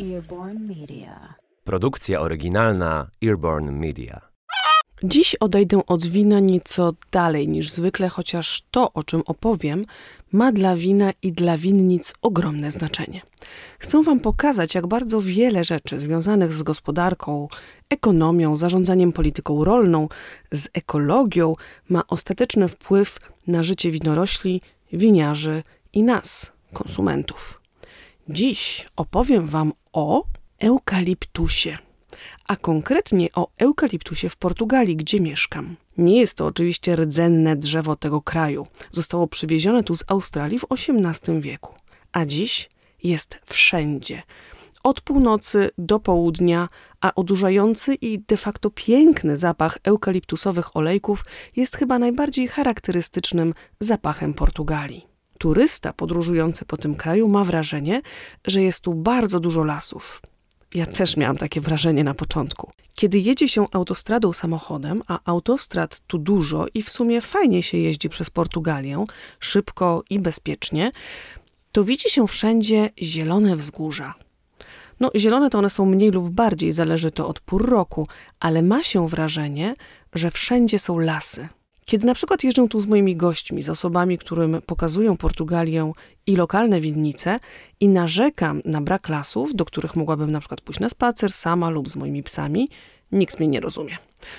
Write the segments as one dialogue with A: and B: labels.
A: Earborn Media.
B: Produkcja oryginalna Earborn Media.
C: Dziś odejdę od wina nieco dalej niż zwykle, chociaż to, o czym opowiem, ma dla wina i dla winnic ogromne znaczenie. Chcę Wam pokazać, jak bardzo wiele rzeczy związanych z gospodarką, ekonomią, zarządzaniem polityką rolną, z ekologią ma ostateczny wpływ na życie winorośli, winiarzy i nas, konsumentów. Dziś opowiem Wam o eukaliptusie, a konkretnie o eukaliptusie w Portugalii, gdzie mieszkam. Nie jest to oczywiście rdzenne drzewo tego kraju. Zostało przywiezione tu z Australii w XVIII wieku, a dziś jest wszędzie. Od północy do południa, a odurzający i de facto piękny zapach eukaliptusowych olejków jest chyba najbardziej charakterystycznym zapachem Portugalii. Turysta podróżujący po tym kraju ma wrażenie, że jest tu bardzo dużo lasów. Ja też miałam takie wrażenie na początku. Kiedy jedzie się autostradą samochodem, a autostrad tu dużo i w sumie fajnie się jeździ przez Portugalię, szybko i bezpiecznie, to widzi się wszędzie zielone wzgórza. No, zielone to one są mniej lub bardziej, zależy to od pór roku, ale ma się wrażenie, że wszędzie są lasy. Kiedy na przykład jeżdżę tu z moimi gośćmi, z osobami, którym pokazują Portugalię i lokalne winnice i narzekam na brak lasów, do których mogłabym na przykład pójść na spacer sama lub z moimi psami, nikt mnie nie rozumie.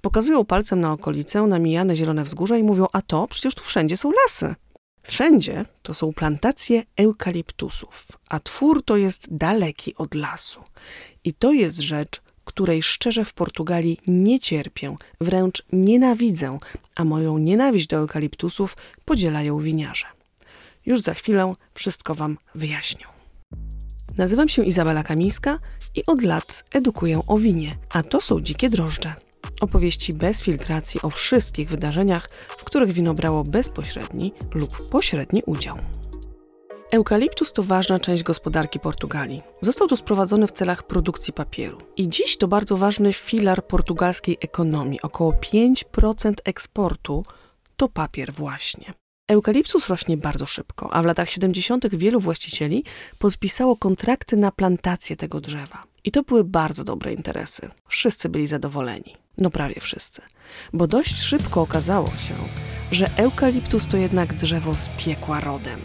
C: Pokazują palcem na okolicę, na mijane zielone wzgórza i mówią, a to przecież tu wszędzie są lasy. Wszędzie to są plantacje eukaliptusów, a twór to jest daleki od lasu. I to jest rzecz, której szczerze w Portugalii nie cierpię, wręcz nienawidzę, a moją nienawiść do eukaliptusów podzielają winiarze. Już za chwilę wszystko Wam wyjaśnię. Nazywam się Izabela Kamińska i od lat edukuję o winie, a to są dzikie drożdże. Opowieści bez filtracji o wszystkich wydarzeniach, w których wino brało bezpośredni lub pośredni udział. Eukaliptus to ważna część gospodarki Portugalii. Został tu sprowadzony w celach produkcji papieru. I dziś to bardzo ważny filar portugalskiej ekonomii. Około 5% eksportu to papier właśnie. Eukaliptus rośnie bardzo szybko, a w latach 70. wielu właścicieli podpisało kontrakty na plantację tego drzewa. I to były bardzo dobre interesy. Wszyscy byli zadowoleni. No prawie wszyscy. Bo dość szybko okazało się, że eukaliptus to jednak drzewo z piekła rodem.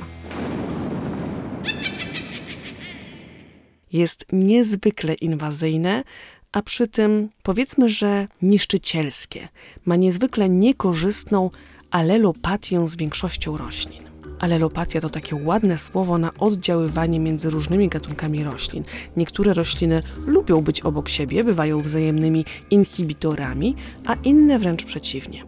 C: Jest niezwykle inwazyjne, a przy tym powiedzmy, że niszczycielskie. Ma niezwykle niekorzystną alelopatię z większością roślin. Alelopatia to takie ładne słowo na oddziaływanie między różnymi gatunkami roślin. Niektóre rośliny lubią być obok siebie, bywają wzajemnymi inhibitorami, a inne wręcz przeciwnie.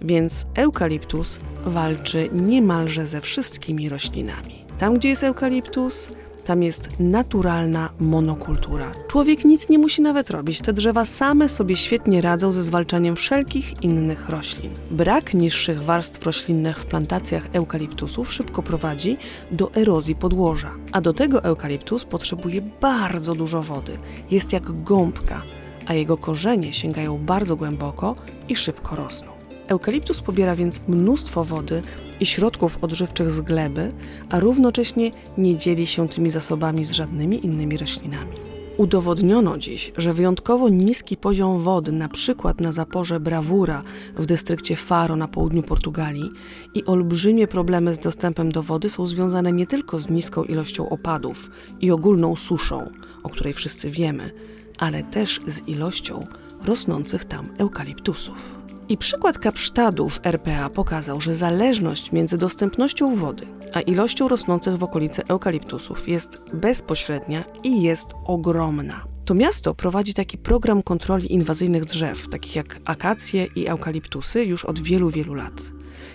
C: Więc eukaliptus walczy niemalże ze wszystkimi roślinami. Tam, gdzie jest eukaliptus, tam jest naturalna monokultura. Człowiek nic nie musi nawet robić. Te drzewa same sobie świetnie radzą ze zwalczaniem wszelkich innych roślin. Brak niższych warstw roślinnych w plantacjach eukaliptusów szybko prowadzi do erozji podłoża. A do tego eukaliptus potrzebuje bardzo dużo wody. Jest jak gąbka, a jego korzenie sięgają bardzo głęboko i szybko rosną. Eukaliptus pobiera więc mnóstwo wody i środków odżywczych z gleby, a równocześnie nie dzieli się tymi zasobami z żadnymi innymi roślinami. Udowodniono dziś, że wyjątkowo niski poziom wody, na przykład na zaporze Bravura w dystrykcie Faro na południu Portugalii i olbrzymie problemy z dostępem do wody są związane nie tylko z niską ilością opadów i ogólną suszą, o której wszyscy wiemy, ale też z ilością rosnących tam eukaliptusów. I przykład Kapsztadu w RPA pokazał, że zależność między dostępnością wody a ilością rosnących w okolicy eukaliptusów jest bezpośrednia i jest ogromna. To miasto prowadzi taki program kontroli inwazyjnych drzew, takich jak akacje i eukaliptusy, już od wielu, wielu lat.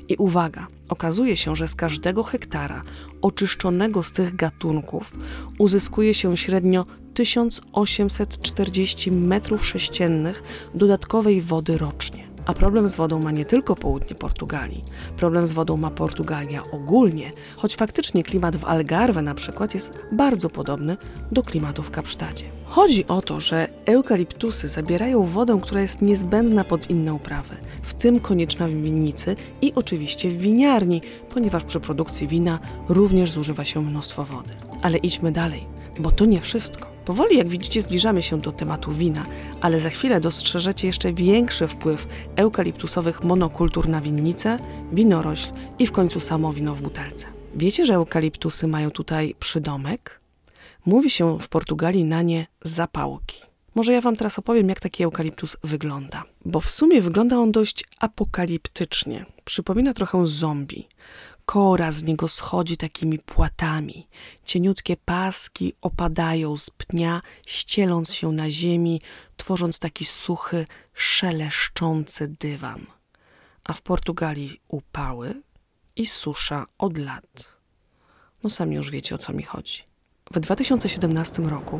C: I uwaga, okazuje się, że z każdego hektara oczyszczonego z tych gatunków uzyskuje się średnio 1840 m3 dodatkowej wody rocznie. A problem z wodą ma nie tylko południe Portugalii. Problem z wodą ma Portugalia ogólnie, choć faktycznie klimat w Algarve na przykład jest bardzo podobny do klimatu w Kapsztadzie. Chodzi o to, że eukaliptusy zabierają wodę, która jest niezbędna pod inne uprawy, w tym konieczna w winnicy i oczywiście w winiarni, ponieważ przy produkcji wina również zużywa się mnóstwo wody. Ale idźmy dalej, bo to nie wszystko. Powoli, jak widzicie, zbliżamy się do tematu wina, ale za chwilę dostrzeżecie jeszcze większy wpływ eukaliptusowych monokultur na winnicę, winorośl i w końcu samo wino w butelce. Wiecie, że eukaliptusy mają tutaj przydomek? Mówi się w Portugalii na nie zapałki. Może ja wam teraz opowiem, jak taki eukaliptus wygląda. Bo w sumie wygląda on dość apokaliptycznie. Przypomina trochę zombie. Kora z niego schodzi takimi płatami. Cieniutkie paski opadają z pnia, ścieląc się na ziemi, tworząc taki suchy, szeleszczący dywan. A w Portugalii upały i susza od lat. No sami już wiecie, o co mi chodzi. W 2017 roku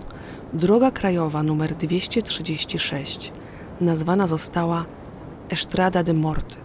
C: droga krajowa numer 236 nazwana została Estrada de Morte,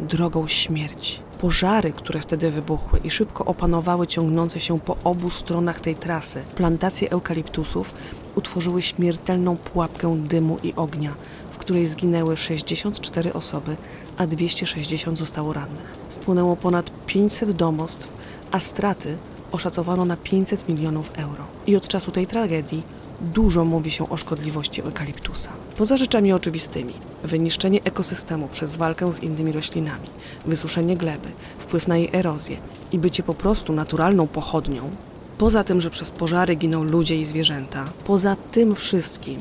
C: drogą śmierci. Pożary, które wtedy wybuchły i szybko opanowały ciągnące się po obu stronach tej trasy plantacje eukaliptusów, utworzyły śmiertelną pułapkę dymu i ognia, w której zginęły 64 osoby, a 260 zostało rannych. Spłonęło ponad 500 domostw, a straty oszacowano na 500 milionów euro. I od czasu tej tragedii dużo mówi się o szkodliwości eukaliptusa. Poza rzeczami oczywistymi, wyniszczenie ekosystemu przez walkę z innymi roślinami, wysuszenie gleby, wpływ na jej erozję i bycie po prostu naturalną pochodnią, poza tym, że przez pożary giną ludzie i zwierzęta, poza tym wszystkim,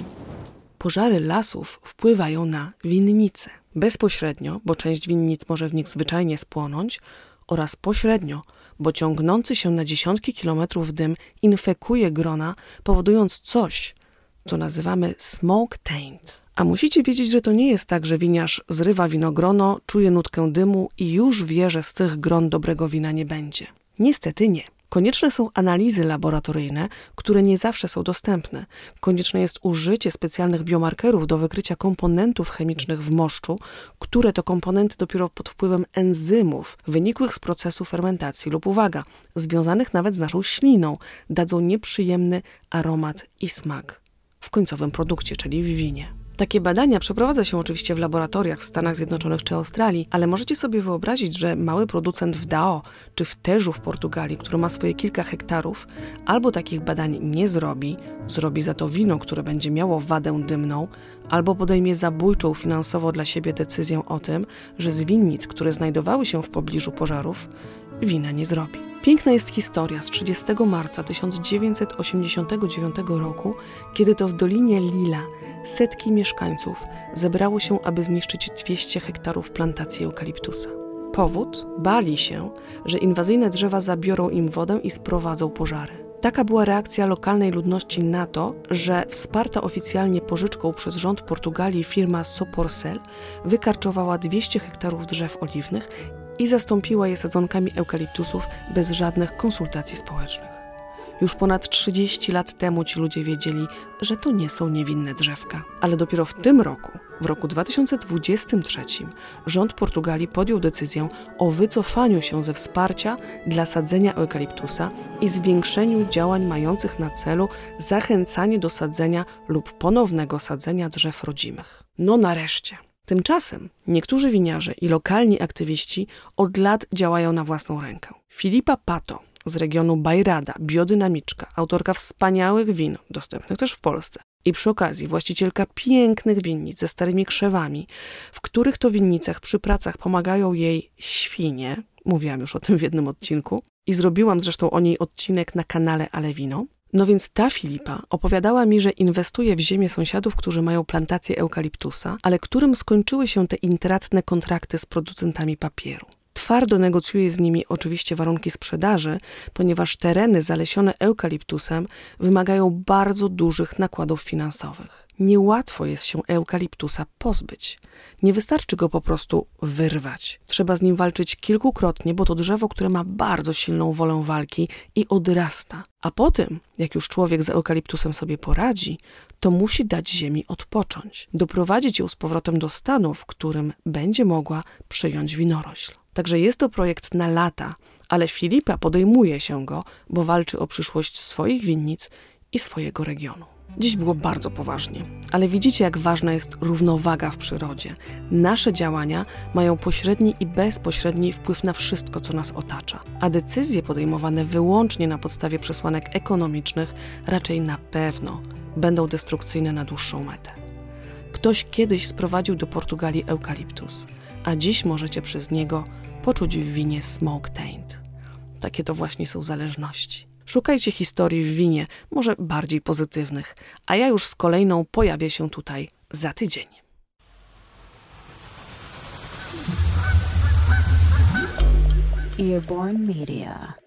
C: pożary lasów wpływają na winnice. Bezpośrednio, bo część winnic może w nich zwyczajnie spłonąć, oraz pośrednio, bo ciągnący się na dziesiątki kilometrów dym infekuje grona, powodując coś, co nazywamy smoke taint. A musicie wiedzieć, że to nie jest tak, że winiarz zrywa winogrono, czuje nutkę dymu i już wie, że z tych gron dobrego wina nie będzie. Niestety nie. Konieczne są analizy laboratoryjne, które nie zawsze są dostępne. Konieczne jest użycie specjalnych biomarkerów do wykrycia komponentów chemicznych w moszczu, które to komponenty dopiero pod wpływem enzymów wynikłych z procesu fermentacji lub uwaga, związanych nawet z naszą śliną, dadzą nieprzyjemny aromat i smak w końcowym produkcie, czyli w winie. Takie badania przeprowadza się oczywiście w laboratoriach w Stanach Zjednoczonych czy Australii, ale możecie sobie wyobrazić, że mały producent w Dao czy w Teżu w Portugalii, który ma swoje kilka hektarów, albo takich badań nie zrobi, zrobi za to wino, które będzie miało wadę dymną, albo podejmie zabójczą finansowo dla siebie decyzję o tym, że z winnic, które znajdowały się w pobliżu pożarów, wina nie zrobi. Piękna jest historia z 30 marca 1989 roku, kiedy to w Dolinie Lila setki mieszkańców zebrało się, aby zniszczyć 200 hektarów plantacji eukaliptusa. Powód? Bali się, że inwazyjne drzewa zabiorą im wodę i sprowadzą pożary. Taka była reakcja lokalnej ludności na to, że wsparta oficjalnie pożyczką przez rząd Portugalii firma Soporcel wykarczowała 200 hektarów drzew oliwnych i zastąpiła je sadzonkami eukaliptusów bez żadnych konsultacji społecznych. Już ponad 30 lat temu ci ludzie wiedzieli, że to nie są niewinne drzewka. Ale dopiero w tym roku, w roku 2023, rząd Portugalii podjął decyzję o wycofaniu się ze wsparcia dla sadzenia eukaliptusa i zwiększeniu działań mających na celu zachęcanie do sadzenia lub ponownego sadzenia drzew rodzimych. No nareszcie. Tymczasem niektórzy winiarze i lokalni aktywiści od lat działają na własną rękę. Filipa Pato z regionu Bajrada, biodynamiczka, autorka wspaniałych win, dostępnych też w Polsce, i przy okazji właścicielka pięknych winnic ze starymi krzewami, w których to winnicach przy pracach pomagają jej świnie, mówiłam już o tym w jednym odcinku. I zrobiłam zresztą o niej odcinek na kanale Alewino, no więc ta Filipa opowiadała mi, że inwestuje w ziemię sąsiadów, którzy mają plantację eukaliptusa, ale którym skończyły się te intratne kontrakty z producentami papieru. Twardo negocjuje z nimi oczywiście warunki sprzedaży, ponieważ tereny zalesione eukaliptusem wymagają bardzo dużych nakładów finansowych. Niełatwo jest się eukaliptusa pozbyć. Nie wystarczy go po prostu wyrwać. Trzeba z nim walczyć kilkukrotnie, bo to drzewo, które ma bardzo silną wolę walki i odrasta. A potem, jak już człowiek z eukaliptusem sobie poradzi, to musi dać ziemi odpocząć, doprowadzić ją z powrotem do stanu, w którym będzie mogła przyjąć winorośl. Także jest to projekt na lata, ale Filipa podejmuje się go, bo walczy o przyszłość swoich winnic i swojego regionu. Dziś było bardzo poważnie, ale widzicie, jak ważna jest równowaga w przyrodzie. Nasze działania mają pośredni i bezpośredni wpływ na wszystko, co nas otacza, a decyzje podejmowane wyłącznie na podstawie przesłanek ekonomicznych raczej na pewno będą destrukcyjne na dłuższą metę. Ktoś kiedyś sprowadził do Portugalii eukaliptus, a dziś możecie przez niego poczuć w winie smoke taint. Takie to właśnie są zależności. Szukajcie historii w winie, może bardziej pozytywnych, a ja już z kolejną pojawię się tutaj za tydzień.
A: Earborn Media.